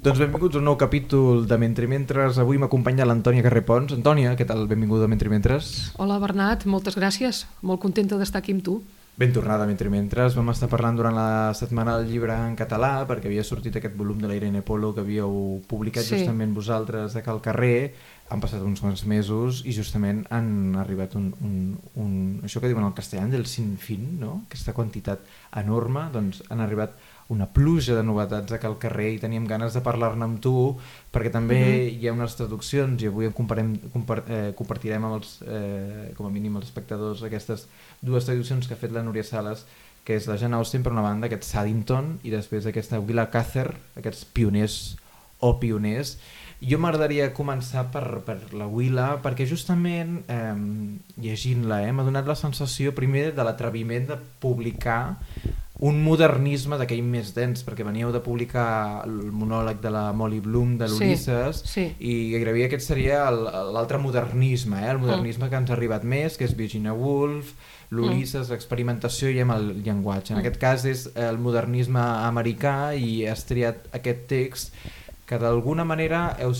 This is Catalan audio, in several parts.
Doncs benvinguts a un nou capítol de Mentre Mentres. Avui m'acompanya l'Antònia Carrepons. Antònia, què tal? Benvinguda a Mentre Mentres. Hola Bernat, moltes gràcies. Molt contenta d'estar aquí amb tu. Ben tornada Mentre Mentres. Vam estar parlant durant la setmana del llibre en català perquè havia sortit aquest volum de la Irene Polo que havíeu publicat Sí. justament vosaltres de Cal Carrer. Han passat uns quants mesos i justament han arribat un, un, un això que diuen al castellà del sinfín, no? aquesta quantitat enorme, doncs han arribat una pluja de novetats a Cal Carrer i teníem ganes de parlar-ne amb tu perquè també Mhm. hi ha unes traduccions i avui en comparem, compar, eh, compartirem amb els, eh, com a mínim els espectadors aquestes dues traduccions que ha fet la Núria Sales que és la Jane Austen per una banda, aquest Saddington i després aquesta Willa Cather, aquests pioners o pioners jo m'agradaria començar per, per la Willa perquè justament eh, llegint-la eh, m'ha donat la sensació primer de l'atreviment de publicar un modernisme d'aquell més dens perquè veníeu de publicar el monòleg de la Molly Bloom de Sí, l'Ulisses sí. i gairebé aquest seria el- l'altre modernisme eh? el modernisme que ens ha arribat més que és Virginia Woolf l'Ulisses, l'experimentació i amb el llenguatge en Mm. aquest cas és el modernisme americà i has triat aquest text que d'alguna manera heu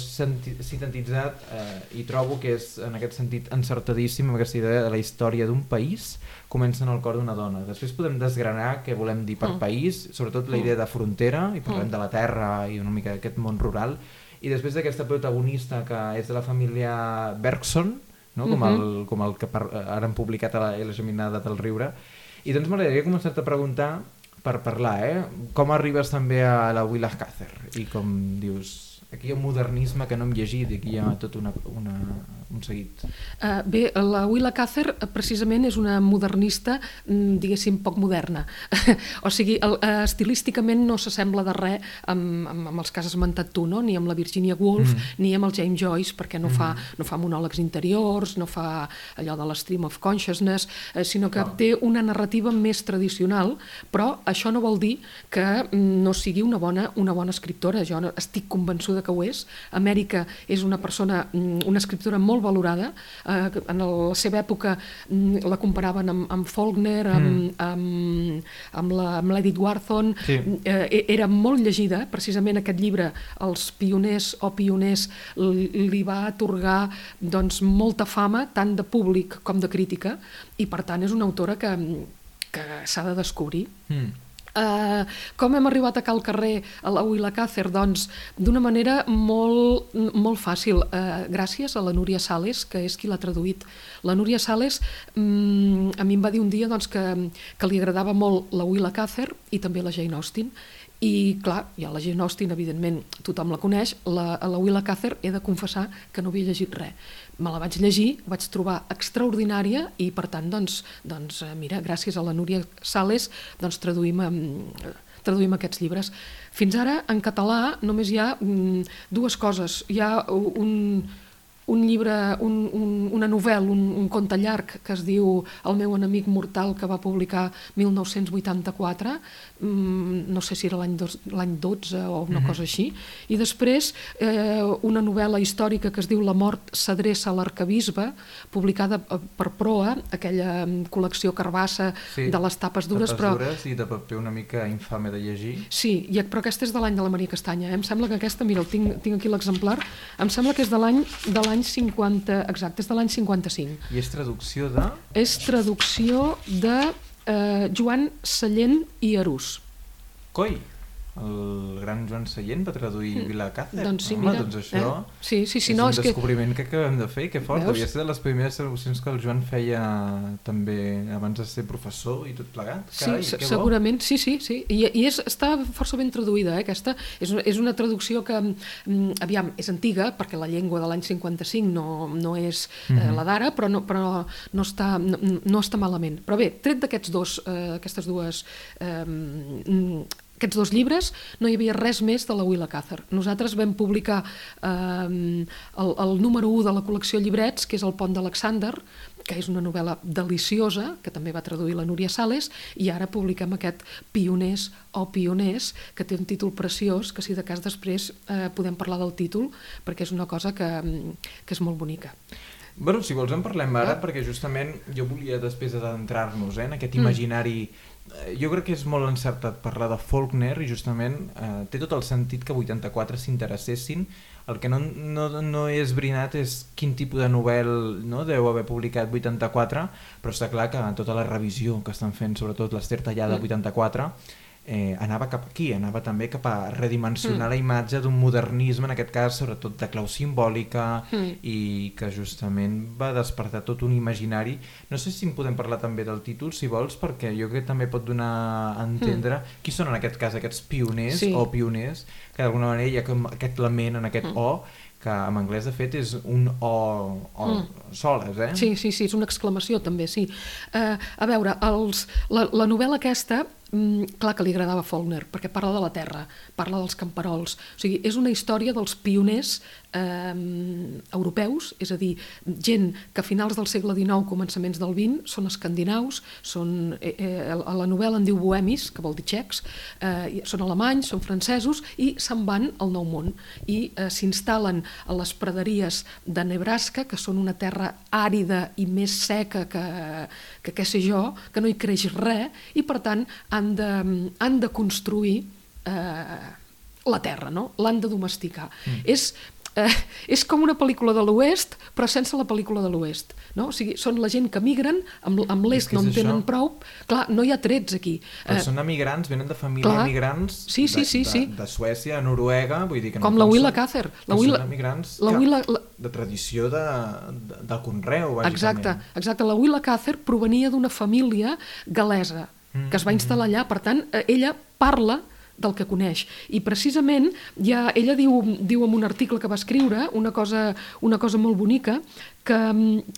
sintetitzat eh, i trobo que és en aquest sentit encertadíssim amb aquesta idea de la història d'un país comença en el cor d'una dona. Després podem desgranar què volem dir per Mm. país, sobretot la Mm. idea de frontera, i parlem Mm. de la terra i una mica d'aquest món rural, i després d'aquesta protagonista que és de la família Bergson, no? com, el, com el que par ara han publicat a la, a la Geminada del Riure, i doncs m'agradaria començar-te a preguntar per parlar, eh? Com arribes també a la Willa Cather i com dius, aquí hi ha un modernisme que no hem llegit aquí hi ha tot una, una, un seguit. Uh, bé, la Willa Cather eh, precisament és una modernista, mm, diguéssim, poc moderna. o sigui, el, uh, estilísticament no s'assembla de res amb, amb, amb els que has esmentat tu, no? ni amb la Virginia Woolf, Mm. ni amb el James Joyce, perquè no, fa, no fa monòlegs interiors, no fa allò de l'stream of consciousness, eh, sinó que Clar. té una narrativa més tradicional, però això no vol dir que mm, no sigui una bona, una bona escriptora. Jo estic convençuda que ho és. Amèrica és una persona, mm, una escriptora molt valorada. Eh, en la seva època mm, la comparaven amb, amb Faulkner, amb, amb, amb, la, amb l'Edith Wharton. Sí. Eh, era molt llegida, precisament aquest llibre, Els pioners o pioners, li li va atorgar doncs, molta fama, tant de públic com de crítica, i per tant és una autora que, que s'ha de descobrir. Mm. Uh, com hem arribat a Cal Carrer, a la Willa Cather? Doncs d'una manera molt, molt fàcil, uh, gràcies a la Núria Sales, que és qui l'ha traduït. La Núria Sales um, a mi em va dir un dia doncs, que, que li agradava molt la Willa Cather i també la Jane Austen, i clar, ja la Jane Austen, evidentment, tothom la coneix, la, la Willa Cather he de confessar que no havia llegit res. Me la vaig llegir, vaig trobar extraordinària i per tant, doncs, doncs eh, mira, gràcies a la Núria Sales, doncs traduïm, traduïm aquests llibres. Fins ara, en català, només hi ha mm, dues coses. Hi ha un, un llibre, un, un, una novel·la, un, un conte llarg que es diu El meu enemic mortal, que va publicar 1984, mm, no sé si era l'any dos- l'any 12 o una cosa així, i després eh, una novel·la històrica que es diu La mort s'adreça a l'arcabisbe, publicada eh, per Proa, aquella mm, col·lecció carbassa Sí. de les tapes dures, Tapes però dures i de paper una mica infame de llegir. Sí, i, però aquesta és de l'any de la Maria Castanya. Eh? Em sembla que aquesta, mira, tinc, tinc aquí l'exemplar, em sembla que és de l'any de l'any 50, exacte, és de l'any 55. I és traducció de... És traducció de eh, Joan Sallent i Arús. Coi! El gran Joan Sallent va traduir Vila Càcer. Doncs sí, Home, mira. doncs això Eh? Sí, sí, sí, és no, un és que... descobriment que acabem de fer, que fort. Veus? Devia ser de les primeres traduccions que el Joan feia també abans de ser professor i tot plegat. Carai, sí, que bo. segurament, sí, sí, sí. I, i és, està força ben traduïda, eh, aquesta. És, una- és una traducció que, mm, aviam, és antiga, perquè la llengua de l'any 55 no, no és eh, Mhm. la d'ara, però, no, però no, està, no, no està malament. Però bé, tret d'aquests dos, eh, aquestes dues... Eh, mm, aquests dos llibres no hi havia res més de la Willa Cather. Nosaltres vam publicar eh, el, el número 1 de la col·lecció Llibrets, que és el Pont d'Alexander, que és una novel·la deliciosa, que també va traduir la Núria Sales, i ara publiquem aquest Pioners o Pioners, que té un títol preciós, que si de cas després eh, podem parlar del títol, perquè és una cosa que, que és molt bonica. Bueno, si vols en parlem ara, Ah. perquè justament jo volia, després d'adentrar-nos eh, en aquest Mm. imaginari eh, jo crec que és molt encertat parlar de Faulkner i justament eh, té tot el sentit que 84 s'interessessin. El que no, no, no he esbrinat és quin tipus de novel no, deu haver publicat 84, però està clar que tota la revisió que estan fent, sobretot l'Ester Tallada 84, mm eh, anava cap aquí, anava també cap a redimensionar mm. la imatge d'un modernisme, en aquest cas sobretot de clau simbòlica mm. i que justament va despertar tot un imaginari. No sé si en podem parlar també del títol, si vols, perquè jo crec que també pot donar a entendre mm. qui són en aquest cas aquests pioners sí. o pioners, que d'alguna manera hi ha aquest element en aquest mm. O que en anglès de fet és un O, o mm. soles, eh? Sí, sí, sí, és una exclamació també, sí. Uh, a veure, els, la, la novel·la aquesta mm, clar que li agradava Faulkner, perquè parla de la terra, parla dels camperols, o sigui, és una història dels pioners eh, europeus, és a dir, gent que a finals del segle XIX, començaments del XX, són escandinaus, són, eh, eh, a la novel·la en diu bohemis, que vol dir txecs, eh, són alemanys, són francesos, i se'n van al Nou Món, i eh, s'instal·len a les praderies de Nebraska, que són una terra àrida i més seca que, que què sé jo, que no hi creix res, i per tant han de, han de construir eh, la terra, no? l'han de domesticar. Mm. És eh, és com una pel·lícula de l'oest, però sense la pel·lícula de l'oest. No? O sigui, són la gent que migren, amb, amb l'est no en tenen això? prou. Clar, no hi ha trets aquí. Però eh, són emigrants, venen de família clar, emigrants sí, sí, sí, de, sí. de, de Suècia, Noruega, vull dir que Com no la Willa Cather. La Willa, són emigrants la Willa, la... de tradició de, de, de conreu, bàsicament. Exacte, exacte. La Willa Cather provenia d'una família galesa que es va instal·lar allà, per tant, eh, ella parla del que coneix. I precisament ja, ella diu, diu en un article que va escriure una cosa, una cosa molt bonica que,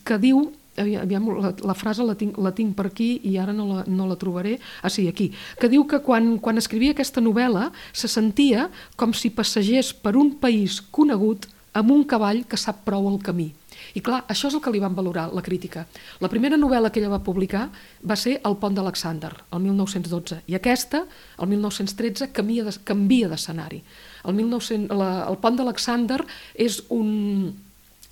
que diu aviam, la, la frase la tinc, la tinc per aquí i ara no la, no la trobaré, ah sí, aquí, que diu que quan, quan escrivia aquesta novel·la se sentia com si passegés per un país conegut amb un cavall que sap prou el camí. I clar, això és el que li van valorar, la crítica. La primera novel·la que ella va publicar va ser El pont d'Alexander, el 1912, i aquesta, el 1913, canvia d'escenari. El, 1900, la, el pont d'Alexander és un,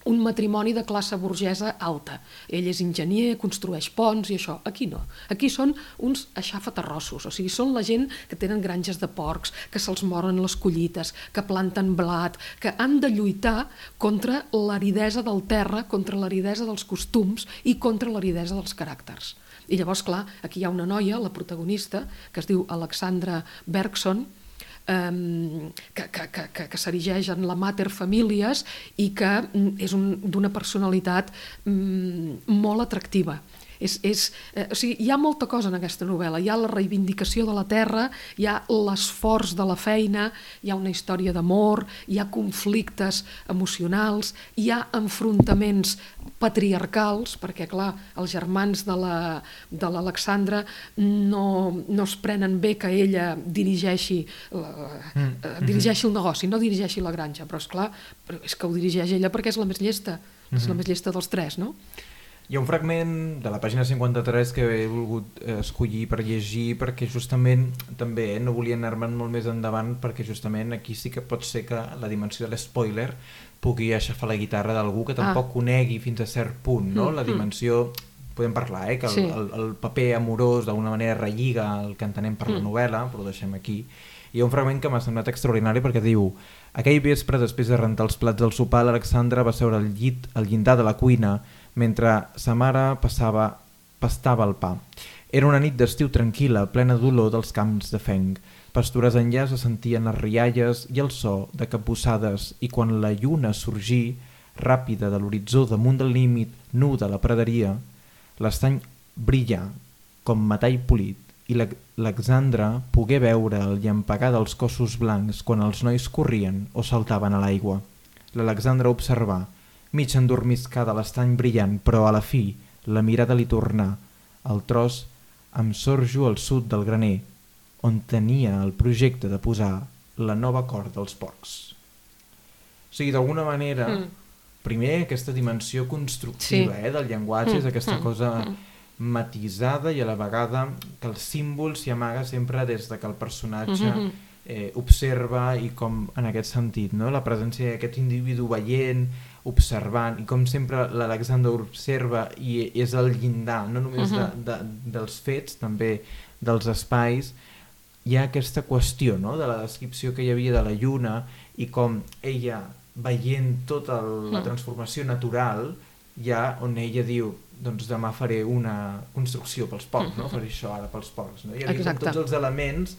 un matrimoni de classe burgesa alta. Ell és enginyer, construeix ponts i això. Aquí no. Aquí són uns aixafaterrossos, o sigui, són la gent que tenen granges de porcs, que se'ls moren les collites, que planten blat, que han de lluitar contra l'aridesa del terra, contra l'aridesa dels costums i contra l'aridesa dels caràcters. I llavors, clar, aquí hi ha una noia, la protagonista, que es diu Alexandra Bergson, que, que, que, que, que s'erigeix en la mater famílies i que mm, és d'una personalitat um, molt atractiva. És, és, eh, o sigui, hi ha molta cosa en aquesta novel·la. Hi ha la reivindicació de la terra, hi ha l'esforç de la feina, hi ha una història d'amor, hi ha conflictes emocionals, hi ha enfrontaments patriarcals, perquè, clar, els germans de l'Alexandra la, no, no es prenen bé que ella dirigeixi, la, mm. eh, dirigeixi el negoci, no dirigeixi la granja, però és clar, és que ho dirigeix ella perquè és la més llesta, mm -hmm. és la mm-hmm. més llesta dels tres, no? Hi ha un fragment de la pàgina 53 que he volgut eh, escollir per llegir perquè justament també eh, no volia anar-me'n molt més endavant perquè justament aquí sí que pot ser que la dimensió de l'espoiler pugui aixafar la guitarra d'algú que tampoc ah. conegui fins a cert punt, no? Mm, la mm. dimensió, podem parlar, eh? que el, sí. el, el paper amorós d'alguna manera relliga el que entenem per mm. la novel·la, però ho deixem aquí. Hi ha un fragment que m'ha semblat extraordinari perquè diu aquell vespre, després de rentar els plats del sopar, l'Alexandra va seure al llit, al llindar de la cuina, mentre sa mare passava, pastava el pa. Era una nit d'estiu tranquil·la, plena d'olor dels camps de fenc. Pastures enllà se sentien les rialles i el so de capbussades i quan la lluna sorgí, ràpida de l'horitzó damunt del límit nu de la praderia, l'estany brilla com metall polit i l'Alexandra pogué veure el llampagar dels cossos blancs quan els nois corrien o saltaven a l'aigua. L'Alexandra observà, mig endormiscada l'estany brillant, però a la fi la mirada li tornà. El tros amb sorjo al sud del graner, on tenia el projecte de posar la nova cort dels porcs. O sigui, d'alguna manera, mm. primer aquesta dimensió constructiva sí. eh, del llenguatge mm. és aquesta mm. cosa mm. matisada i a la vegada que el símbol s'hi amaga sempre des de que el personatge mm -hmm. Eh, observa i com en aquest sentit, no? la presència d'aquest individu veient, observant, i com sempre l'Alexander observa i és el llindar, no només uh -huh. de, de, dels fets, també dels espais, hi ha aquesta qüestió no? de la descripció que hi havia de la lluna i com ella, veient tota el, la transformació natural, ja on ella diu doncs demà faré una construcció pels porcs, no? faré això ara pels porcs. No? Hi havia tots els elements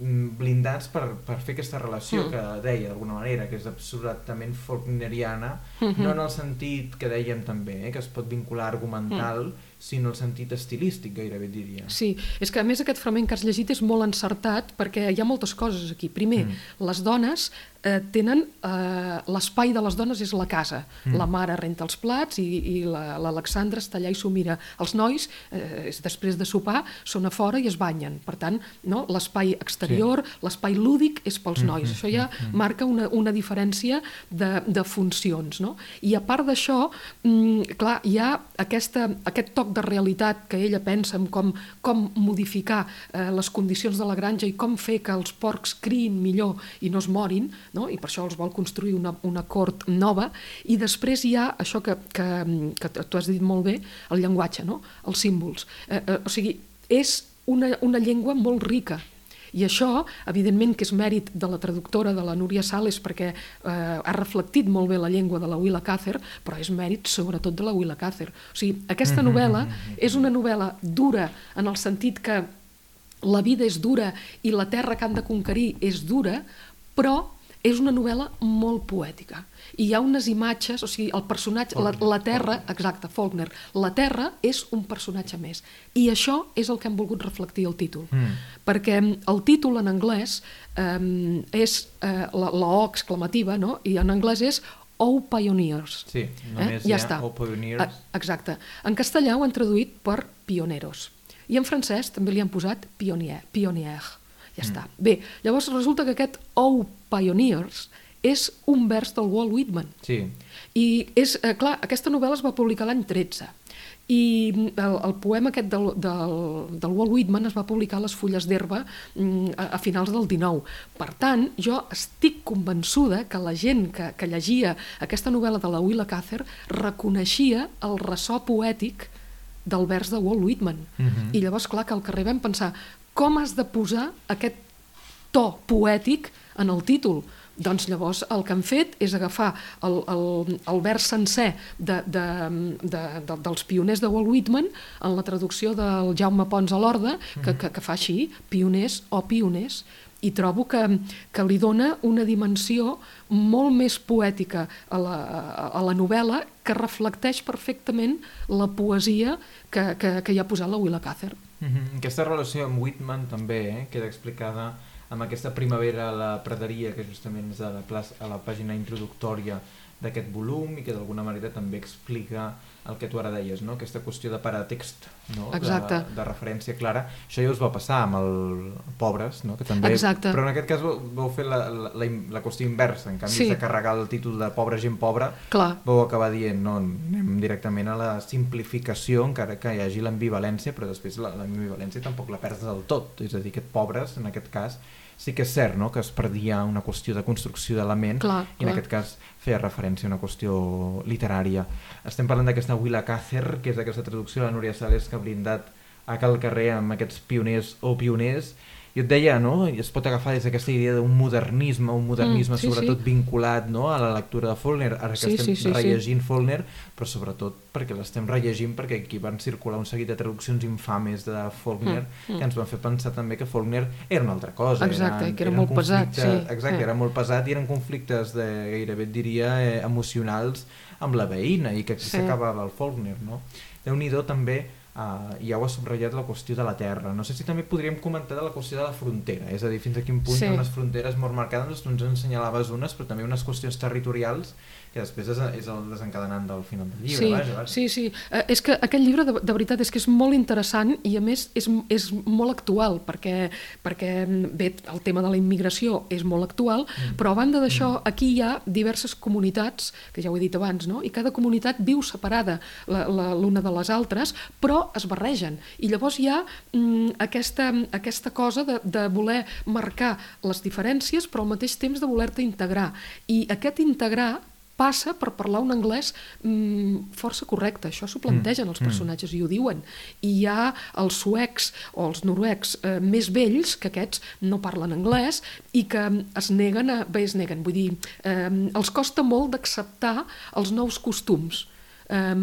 blindats per, per fer aquesta relació mm. que deia d'alguna manera, que és absolutament folkneriana, mm -hmm. no en el sentit que dèiem també, eh, que es pot vincular argumental, mm sinó el sentit estilístic, gairebé diria. Sí, és que a més aquest fragment que has llegit és molt encertat perquè hi ha moltes coses aquí. Primer, mm. les dones eh, tenen... Eh, L'espai de les dones és la casa. Mm. La mare renta els plats i, i l'Alexandra està allà i s'ho mira. Els nois, eh, després de sopar, són a fora i es banyen. Per tant, no? l'espai exterior, sí. l'espai lúdic és pels nois. Mm -hmm. Això ja mm -hmm. marca una, una diferència de, de funcions. No? I a part d'això, mm, clar, hi ha aquesta, aquest toc de realitat que ella pensa en com, com modificar eh, les condicions de la granja i com fer que els porcs criïn millor i no es morin, no? i per això els vol construir una, una cort nova, i després hi ha això que, que, que tu has dit molt bé, el llenguatge, no? els símbols. Eh, eh, o sigui, és una, una llengua molt rica, i això, evidentment, que és mèrit de la traductora, de la Núria Sales, perquè eh, ha reflectit molt bé la llengua de la Willa Cather, però és mèrit sobretot de la Willa Cather. O sigui, aquesta novel·la és una novel·la dura en el sentit que la vida és dura i la terra que han de conquerir és dura, però és una novel·la molt poètica i hi ha unes imatges, o sigui, el personatge, la, la Terra, exacte, Faulkner, la Terra és un personatge més. I això és el que hem volgut reflectir al títol. Mm. Perquè el títol en anglès eh, és eh, la, la O exclamativa, no? i en anglès és Oh Pioneers. Sí, només eh? ja està. Oh Pioneers. Exacte. En castellà ho han traduït per pioneros. I en francès també li han posat pionier, pionier. Ja mm. està. Bé, llavors resulta que aquest Oh Pioneers és un vers del Walt Whitman. Sí. I és, eh, clar, aquesta novel·la es va publicar l'any 13 i el, el poema aquest del, del, del Walt Whitman es va publicar a les fulles d'herba mm, a, a finals del 19. Per tant, jo estic convençuda que la gent que, que llegia aquesta novel·la de la Willa Cather reconeixia el ressò poètic del vers de Walt Whitman. Uh mhm. -huh. I llavors, clar, que al carrer vam pensar com has de posar aquest to poètic en el títol? Doncs llavors el que han fet és agafar el, el, el vers sencer de, de, de, de, dels pioners de Walt Whitman en la traducció del Jaume Pons a l'Horda, que, que, que fa així, pioners o pioners, i trobo que, que li dona una dimensió molt més poètica a la, a la novel·la que reflecteix perfectament la poesia que, que, que hi ha posat la Willa Cather. Mm -hmm. Aquesta relació amb Whitman també eh, queda explicada amb aquesta primavera a la praderia, que justament és a la, plaça, a la pàgina introductòria d'aquest volum i que d'alguna manera també explica el que tu ara deies, no? aquesta qüestió de paratext, no? Exacte. De, de referència clara. Això ja us va passar amb el Pobres, no? que també... Exacte. però en aquest cas vau, fer la, la, la, la qüestió inversa, en canvi sí. de carregar el títol de Pobra gent pobra, Clar. vau acabar dient no, anem directament a la simplificació, encara que hi hagi l'ambivalència, però després l'ambivalència tampoc la perds del tot, és a dir, aquest Pobres, en aquest cas, sí que és cert no? que es perdia una qüestió de construcció de la ment i en aquest cas feia referència a una qüestió literària. Estem parlant d'aquesta Willa Cather, que és aquesta traducció de la Núria Sales que ha blindat a Cal Carrer amb aquests pioners o pioners jo et deia, no? es pot agafar des d'aquesta idea d'un modernisme, un modernisme mm, sí, sobretot sí. vinculat no? a la lectura de Faulkner, ara que sí, estem sí, sí, rellegint sí. Faulkner, però sobretot perquè l'estem rellegint perquè aquí van circular un seguit de traduccions infames de Faulkner mm, mm. que ens van fer pensar també que Faulkner era una altra cosa. Exacte, eren, que era molt pesat. Sí. Exacte, sí. era molt pesat i eren conflictes de, gairebé diria eh, emocionals amb la veïna i que s'acabava sí. el Faulkner, no? Déu-n'hi-do també Uh, ja ho ha subratllat la qüestió de la terra. No sé si també podríem comentar de la qüestió de la frontera, és a dir, fins a quin punt sí. hi ha unes fronteres molt marcades, tu ens ensenyalaves unes, però també unes qüestions territorials que després és, és el desencadenant del final del llibre. Sí, vaja, vaja. sí, sí. Eh, és que aquest llibre, de, de veritat, és que és molt interessant i, a més, és, és molt actual, perquè, perquè bé, el tema de la immigració és molt actual, mm. però a banda d'això, mm. aquí hi ha diverses comunitats, que ja ho he dit abans, no? i cada comunitat viu separada l'una de les altres, però es barregen. I llavors hi ha mm, aquesta, aquesta cosa de, de voler marcar les diferències, però al mateix temps de voler-te integrar. I aquest integrar passa per parlar un anglès mm, força correcte. Això s'ho plantegen mm. els personatges i ho diuen. I hi ha els suecs o els noruecs eh, més vells que aquests no parlen anglès i que es neguen a... Bé, es neguen, vull dir, eh, els costa molt d'acceptar els nous costums. Eh,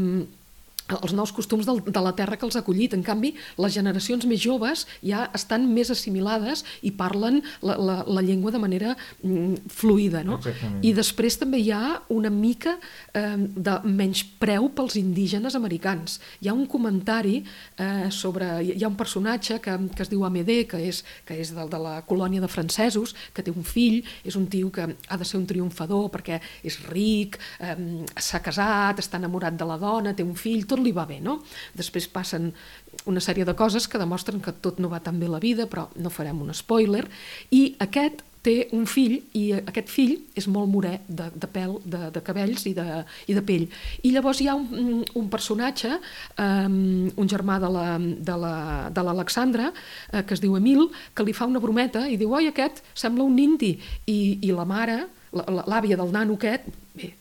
els nous costums del, de la terra que els ha acollit. En canvi, les generacions més joves ja estan més assimilades i parlen la, la, la llengua de manera mm, fluida. No? Exactament. I després també hi ha una mica eh, de menyspreu pels indígenes americans. Hi ha un comentari eh, sobre... Hi ha un personatge que, que es diu Amédée, que és, que és de, de la colònia de francesos, que té un fill, és un tio que ha de ser un triomfador perquè és ric, eh, s'ha casat, està enamorat de la dona, té un fill, tot li va bé, no? Després passen una sèrie de coses que demostren que tot no va tan bé la vida, però no farem un spoiler, i aquest té un fill i aquest fill és molt morè de, de pèl, de, de cabells i de, i de pell. I llavors hi ha un, un personatge, um, un germà de l'Alexandra, la, de uh, que es diu Emil, que li fa una brometa i diu, oi, aquest sembla un indi. I, i la mare, l'àvia del nano aquest,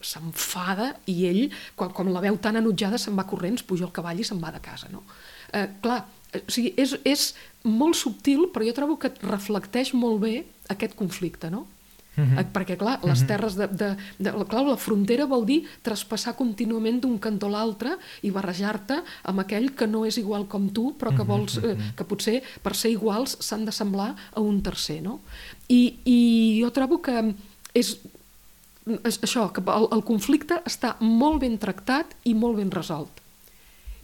s'enfada i ell, quan, quan la veu tan enutjada, se'n va corrents, puja al cavall i se'n va de casa. No? Eh, clar, o sigui, és, és molt subtil, però jo trobo que reflecteix molt bé aquest conflicte, no? Uh -huh. perquè clar, les terres de, de, de, clar, la frontera vol dir traspassar contínuament d'un cantó a l'altre i barrejar-te amb aquell que no és igual com tu però que vols, eh, que potser per ser iguals s'han de semblar a un tercer no? I, i jo trobo que és, és això, que el, el conflicte està molt ben tractat i molt ben resolt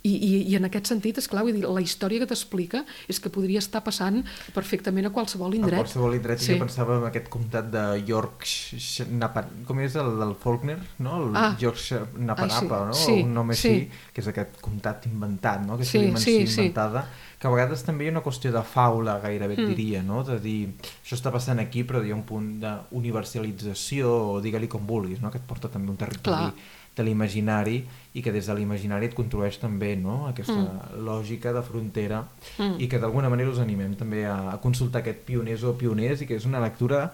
i, i, i en aquest sentit, és clar, vull dir, la història que t'explica és que podria estar passant perfectament a qualsevol indret. A qualsevol indret, sí. jo pensava en aquest comtat de Yorkshire, Napa, com és el del Faulkner, no? El ah. Yorkshire Napanapa, ah, no? Sí, un nom així, sí. que és aquest comtat inventat, no? Aquesta sí, dimensió sí, inventada, sí. Que a vegades també hi ha una qüestió de faula, gairebé mm. diria, no? De dir, això està passant aquí, però hi ha un punt d'universalització, o digue-li com vulguis, no? Que et porta també un territori Clar de l'imaginari i que des de l'imaginari et construeix també no? aquesta mm. lògica de frontera mm. i que d'alguna manera us animem també a, a consultar aquest pioners o pioners i que és una lectura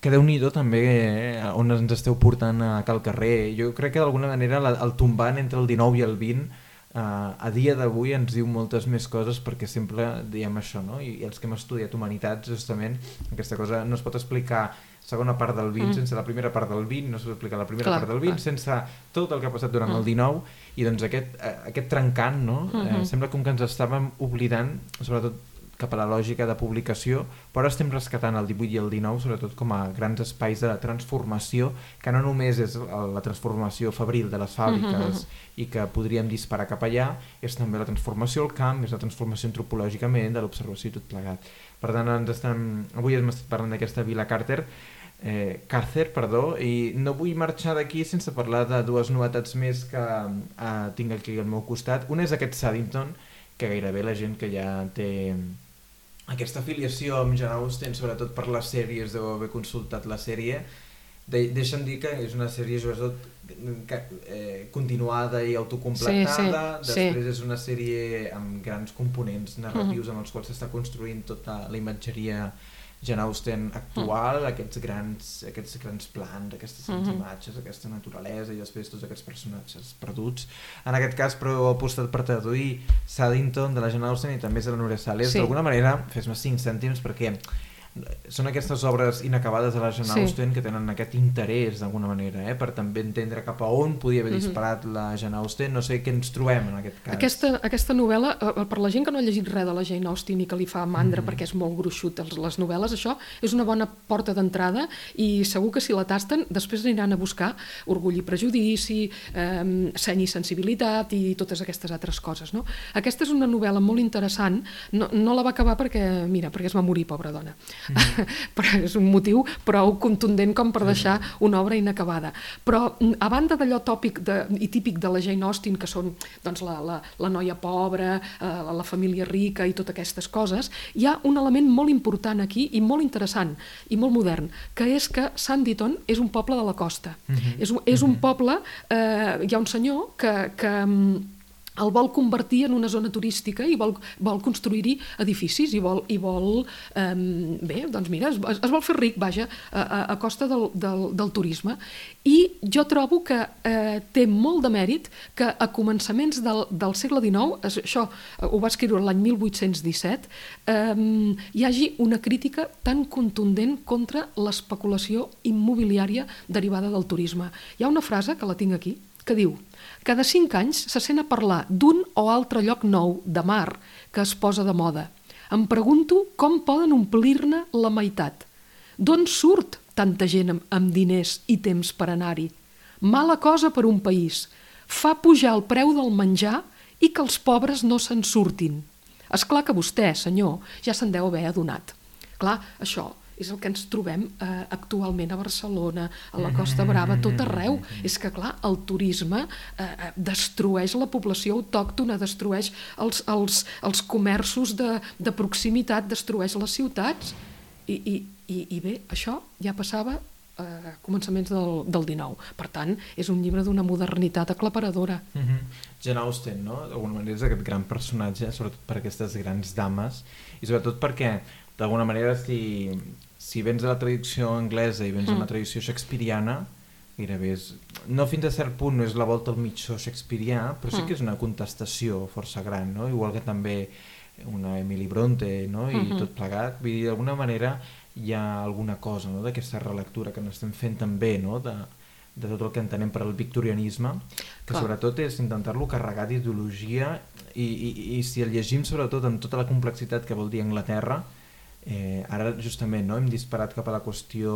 que déu nhi també eh, on ens esteu portant a cal carrer. Jo crec que d'alguna manera la, el tombant entre el 19 i el 20 eh, a dia d'avui ens diu moltes més coses perquè sempre diem això, no? I, i els que hem estudiat humanitats, justament, aquesta cosa no es pot explicar segona part del 20 mm. sense la primera part del 20, no s'ha explicar la primera clar, part del 20 clar. sense tot el que ha passat durant mm. el 19 i doncs aquest, eh, aquest trencant no? Mm -hmm. eh, sembla com que ens estàvem oblidant sobretot cap a la lògica de publicació, però estem rescatant el 18 i el 19 sobretot com a grans espais de transformació, que no només és la transformació febril de les fàbriques mm -hmm. i que podríem disparar cap allà, és també la transformació al camp, és la transformació antropològicament de l'observació i tot plegat. Per tant, ens estem... avui hem estat parlant d'aquesta Vila Carter, eh, Càrcer, perdó, i no vull marxar d'aquí sense parlar de dues novetats més que eh, tinc aquí al meu costat. Una és aquest Saddington, que gairebé la gent que ja té aquesta afiliació amb Jane Austen, sobretot per les sèries, deu haver consultat la sèrie, de, deixa'm dir que és una sèrie sobretot que, eh, continuada i autocompletada, sí, sí, després sí. és una sèrie amb grans components narratius mm. amb els quals s'està construint tota la imatgeria Jane Austen actual, mm. aquests, grans, aquests grans plans, aquestes mm -hmm. imatges, aquesta naturalesa i després tots aquests personatges perduts. En aquest cas, però he apostat per traduir Saddington de la Jane Austen i també és de la Núria Sales. Sí. D'alguna manera, fes-me 5 cèntims perquè són aquestes obres inacabades de la Jane sí. Austen que tenen aquest interès d'alguna manera, eh? per també entendre cap a on podia haver mhm. disparat mm -hmm. la Jane Austen, no sé què ens trobem en aquest cas. Aquesta, aquesta novel·la, eh, per la gent que no ha llegit res de la Jane Austen i que li fa mandra mm -hmm. perquè és molt gruixut les novel·les, això és una bona porta d'entrada i segur que si la tasten després aniran a buscar Orgull i Prejudici, eh, Seny i Sensibilitat i totes aquestes altres coses. No? Aquesta és una novel·la molt interessant, no, no la va acabar perquè, mira, perquè es va morir, pobra dona mm. però és un motiu prou contundent com per deixar una obra inacabada. Però mm, a banda d'allò tòpic de, i típic de la Jane Austen, que són doncs, la, la, la noia pobra, eh, la família rica i totes aquestes coses, hi ha un element molt important aquí i molt interessant i molt modern, que és que Sanditon és un poble de la costa. Mm -hmm. És, un, és un mm-hmm. poble, eh, hi ha un senyor que, que mm, el vol convertir en una zona turística i vol, vol construir-hi edificis i vol, i vol eh, bé, doncs mira, es, es vol fer ric, vaja, a, a, a costa del, del, del turisme. I jo trobo que eh, té molt de mèrit que a començaments del, del segle XIX, això ho va escriure l'any 1817, eh, hi hagi una crítica tan contundent contra l'especulació immobiliària derivada del turisme. Hi ha una frase, que la tinc aquí, que diu cada cinc anys se sent a parlar d'un o altre lloc nou, de mar, que es posa de moda. Em pregunto com poden omplir-ne la meitat. D'on surt tanta gent amb, amb diners i temps per anar-hi? Mala cosa per un país. Fa pujar el preu del menjar i que els pobres no se'n surtin. És clar que vostè, senyor, ja se'n deu haver adonat. Clar, això és el que ens trobem eh, actualment a Barcelona, a la Costa Brava, tot arreu. És que, clar, el turisme eh, eh, destrueix la població autòctona, destrueix els, els, els comerços de, de proximitat, destrueix les ciutats. I, i, i, i bé, això ja passava a eh, començaments del, del 19. Per tant, és un llibre d'una modernitat aclaparadora. Mm -hmm. Jane Austen, no? D'alguna manera és aquest gran personatge, sobretot per aquestes grans dames, i sobretot perquè, d'alguna manera, si, si vens de la tradició anglesa i vens mm. de la tradició shakespeariana, gairebé és... No fins a cert punt no és la volta al mitjó shakespearià, però sí mm. que és una contestació força gran, no? Igual que també una Emily Bronte, no? I mm -hmm. tot plegat. Vull dir, d'alguna manera hi ha alguna cosa no? d'aquesta relectura que n'estem fent també, no? De, de tot el que entenem per al victorianisme, que Clar. sobretot és intentar-lo carregar d'ideologia i, i, i si el llegim sobretot amb tota la complexitat que vol dir Anglaterra, Eh, ara justament no, hem disparat cap a la qüestió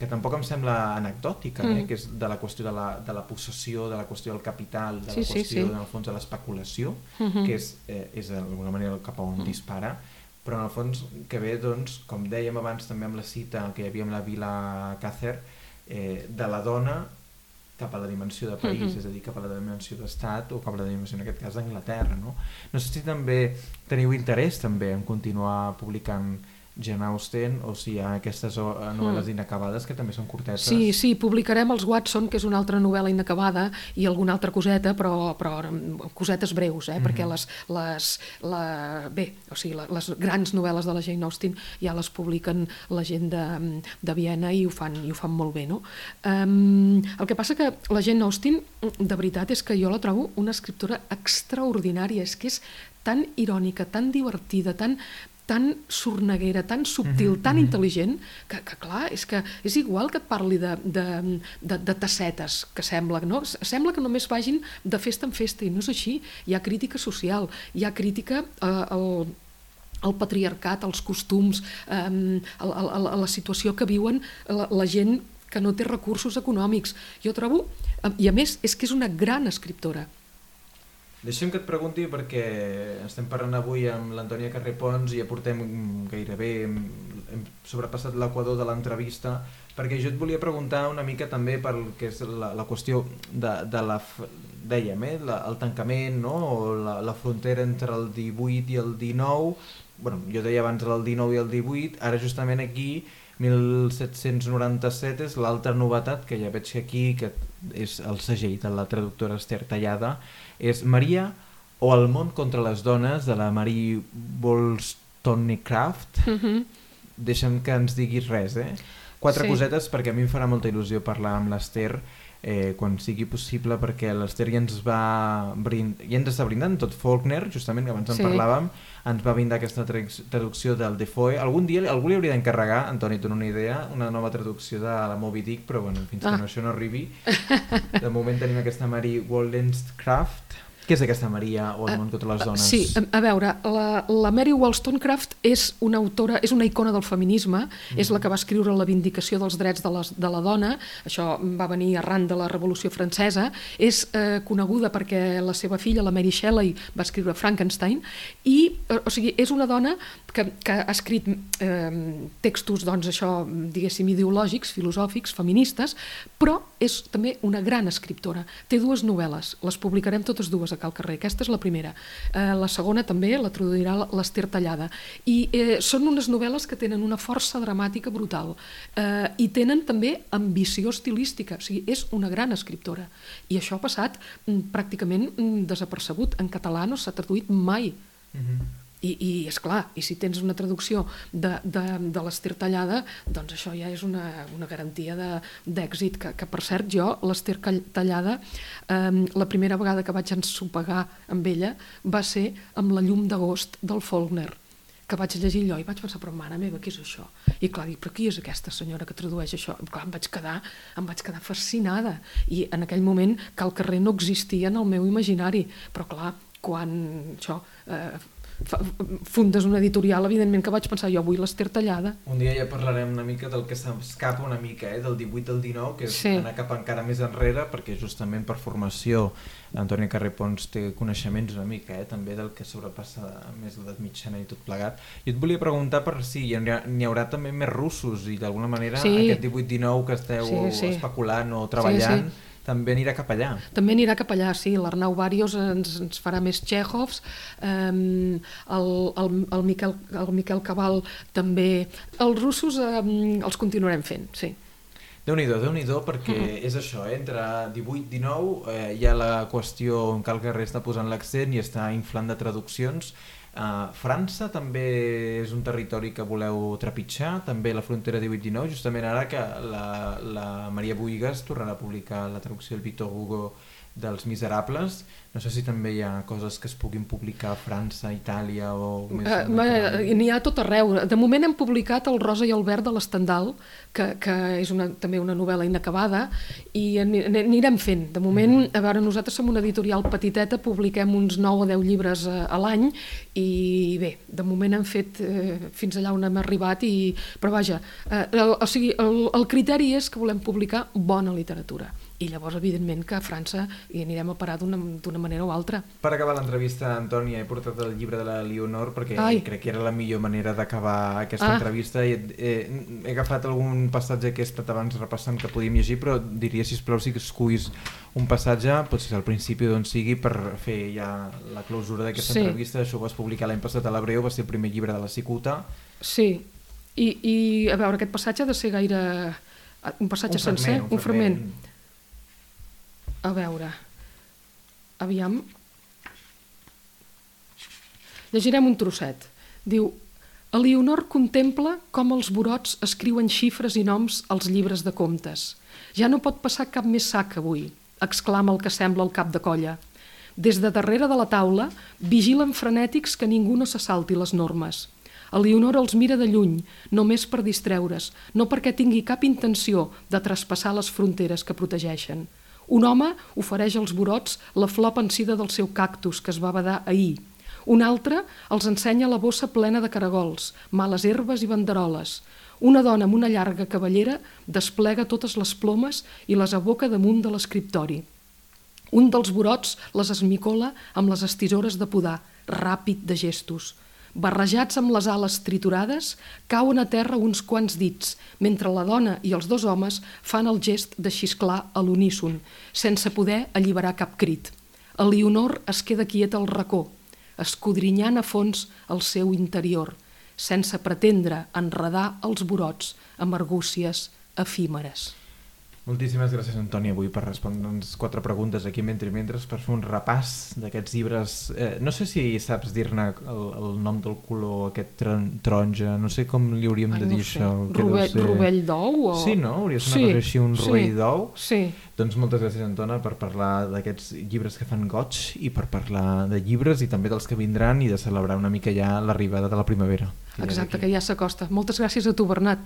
que tampoc em sembla anecdòtica, eh, mm. eh, que és de la qüestió de la, de la possessió, de la qüestió del capital, de sí, la qüestió, sí, sí. en el fons, de l'especulació, mm -hmm. que és, eh, és d'alguna manera cap a on mm. dispara, però en el fons que ve, doncs, com dèiem abans també amb la cita que hi havia amb la Vila Càcer, eh, de la dona cap a la dimensió de país, uh -huh. és a dir, cap a la dimensió d'estat o cap a la dimensió, en aquest cas, d'Anglaterra. No? no sé si també teniu interès també en continuar publicant Jane Austen o si hi ha aquestes eh, novel·les mm. inacabades que també són curtetes. Sí, sí, publicarem els Watson, que és una altra novel·la inacabada, i alguna altra coseta, però, però cosetes breus, eh? Mm -hmm. perquè les, les, la, bé, o sigui, les grans novel·les de la Jane Austen ja les publiquen la gent de, de Viena i ho fan, i ho fan molt bé. No? Um, el que passa que la Jane Austen, de veritat, és que jo la trobo una escriptora extraordinària, és que és tan irònica, tan divertida, tan, tan sorneguera, tan subtil, mm -hmm. tan mhm. intel·ligent, que, que clar, és que és igual que et parli de, de, de, de tassetes, que sembla, no? Sembla que només vagin de festa en festa, i no és així. Hi ha crítica social, hi ha crítica eh, al, el patriarcat, els costums, eh, a, a, a la situació que viuen la, la gent que no té recursos econòmics. Jo trobo, i a més, és que és una gran escriptora. Deixem que et pregunti perquè estem parlant avui amb l'Antònia Carrer Pons i ja portem gairebé, hem, sobrepassat l'equador de l'entrevista perquè jo et volia preguntar una mica també per que és la, la qüestió de, de la, dèiem, eh, la, el tancament no? o la, la frontera entre el 18 i el 19 bueno, jo deia abans el 19 i el 18 ara justament aquí 1797 és l'altra novetat que ja veig que aquí que és el segell de la traductora Esther Tallada és Maria o El món contra les dones de la Marie Wollstonecraft mm -hmm. deixa'm que ens diguis res eh? quatre sí. cosetes perquè a mi em farà molta il·lusió parlar amb l'Ester eh, quan sigui possible perquè l'Ester ja ens va brind... ja ens està brindant tot Faulkner, justament que abans en sí. parlàvem ens va brindar aquesta traducció del Defoe algun dia algú li hauria d'encarregar Antoni, tu no una idea, una nova traducció de la Moby Dick però bueno, fins ah. que no, això no arribi de moment tenim aquesta Mary Wollstonecraft què és aquesta Maria o el món contra les dones? Sí, a veure, la, la Mary Wollstonecraft és una autora, és una icona del feminisme, mm. és la que va escriure La vindicació dels drets de, les, de la dona, això va venir arran de la Revolució Francesa, és eh, coneguda perquè la seva filla, la Mary Shelley, va escriure Frankenstein, i, eh, o sigui, és una dona que, que ha escrit eh, textos, doncs això, diguéssim, ideològics, filosòfics, feministes, però és també una gran escriptora. Té dues novel·les, les publicarem totes dues a Cal Carrer. Aquesta és la primera. Eh, la segona també la traduirà l'Ester Tallada. I eh, són unes novel·les que tenen una força dramàtica brutal eh, i tenen també ambició estilística. O sigui, és una gran escriptora. I això ha passat mm, pràcticament mm, desapercebut. En català no s'ha traduït mai. Mm -hmm. I, i és clar, i si tens una traducció de, de, de l'Ester Tallada, doncs això ja és una, una garantia d'èxit, que, que per cert jo, l'Ester Tallada, eh, la primera vegada que vaig ensopegar amb ella va ser amb la llum d'agost del Faulkner, que vaig llegir allò i vaig pensar, però mare meva, què és això? I clar, dic, però qui és aquesta senyora que tradueix això? I clar, em vaig quedar, em vaig quedar fascinada. I en aquell moment Cal Carrer no existia en el meu imaginari, però clar, quan això, eh, fundes una editorial, evidentment que vaig pensar jo avui l'Ester tallada. Un dia ja parlarem una mica del que s'escapa una mica, eh, del 18 al 19, que és sí. anar cap encara més enrere, perquè justament per formació Antònia Carrer Pons té coneixements una mica, eh, també del que sobrepassa més l'edat mitjana i tot plegat. Jo et volia preguntar per si hi, ha, hi haurà també més russos i d'alguna manera sí. aquest 18-19 que esteu sí, sí. especulant o treballant sí, sí també anirà cap allà. També anirà cap allà, sí. L'Arnau Barios ens, ens farà més Txechovs, eh, el, el, el, Miquel, el Miquel Cabal també. Els russos eh, els continuarem fent, sí. Déu-n'hi-do, déu nhi déu perquè mm. és això, eh? entre 18 i 19 eh, hi ha la qüestió en Cal Guerrer està posant l'accent i està inflant de traduccions Uh, França també és un territori que voleu trepitjar, també la frontera 18-19, justament ara que la, la Maria Boigas tornarà a publicar la traducció del Victor Hugo dels Miserables. No sé si també hi ha coses que es puguin publicar a França, Itàlia o... Més uh, N'hi ha tot arreu. De moment hem publicat El rosa i el verd de l'Estendal, que, que és una, també una novel·la inacabada, i anirem fent. De moment, mm. a veure, nosaltres som una editorial petiteta, publiquem uns 9 o 10 llibres a, a l'any, i bé, de moment hem fet eh, fins allà on hem arribat, i, però vaja, eh, el, o sigui, el, el criteri és que volem publicar bona literatura i llavors evidentment que a França hi anirem a parar d'una manera o altra. Per acabar l'entrevista, Antònia, he portat el llibre de la Leonor perquè Ai. crec que era la millor manera d'acabar aquesta ah. entrevista i he, he agafat algun passatge que he estat abans repassant que podíem llegir, però diria, si plau si escullis un passatge, potser al principi d'on sigui, per fer ja la clausura d'aquesta sí. entrevista. Això ho vas publicar l'any passat a l'Abreu, va ser el primer llibre de la Cicuta. Sí, i, i a veure, aquest passatge ha de ser gaire... Un passatge un sencer, fragment, un, un fragment. fragment a veure, aviam, llegirem un trosset. Diu, Elionor contempla com els burots escriuen xifres i noms als llibres de comptes. Ja no pot passar cap més sac avui, exclama el que sembla el cap de colla. Des de darrere de la taula vigilen frenètics que ningú no se salti les normes. Elionor els mira de lluny, només per distreure's, no perquè tingui cap intenció de traspassar les fronteres que protegeixen. Un home ofereix als burots la flor pensida del seu cactus que es va badar ahir. Un altre els ensenya la bossa plena de caragols, males herbes i banderoles. Una dona amb una llarga cavallera desplega totes les plomes i les aboca damunt de l'escriptori. Un dels burots les esmicola amb les estisores de podar, ràpid de gestos. Barrejats amb les ales triturades, cauen a terra uns quants dits, mentre la dona i els dos homes fan el gest de xisclar a l'uníson, sense poder alliberar cap crit. El Leonor es queda quieta al racó, escodrinyant a fons el seu interior, sense pretendre enredar els burots amb argúcies efímeres. Moltíssimes gràcies, Antònia, avui per respondre'ns quatre preguntes aquí mentre mentre per fer un repàs d'aquests llibres. Eh, no sé si saps dir-ne el, el nom del color, aquest tron, taronja, no sé com li hauríem Ai, de dir no això. Rovell, ser... rovell d'ou? O... Sí, no? Hauria de ser sí, cosa així, un sí, rovell d'ou. Sí. Doncs moltes gràcies, Antona, per parlar d'aquests llibres que fan goig i per parlar de llibres i també dels que vindran i de celebrar una mica ja l'arribada de la primavera. Exacte, que ja s'acosta. Moltes gràcies a tu, Bernat.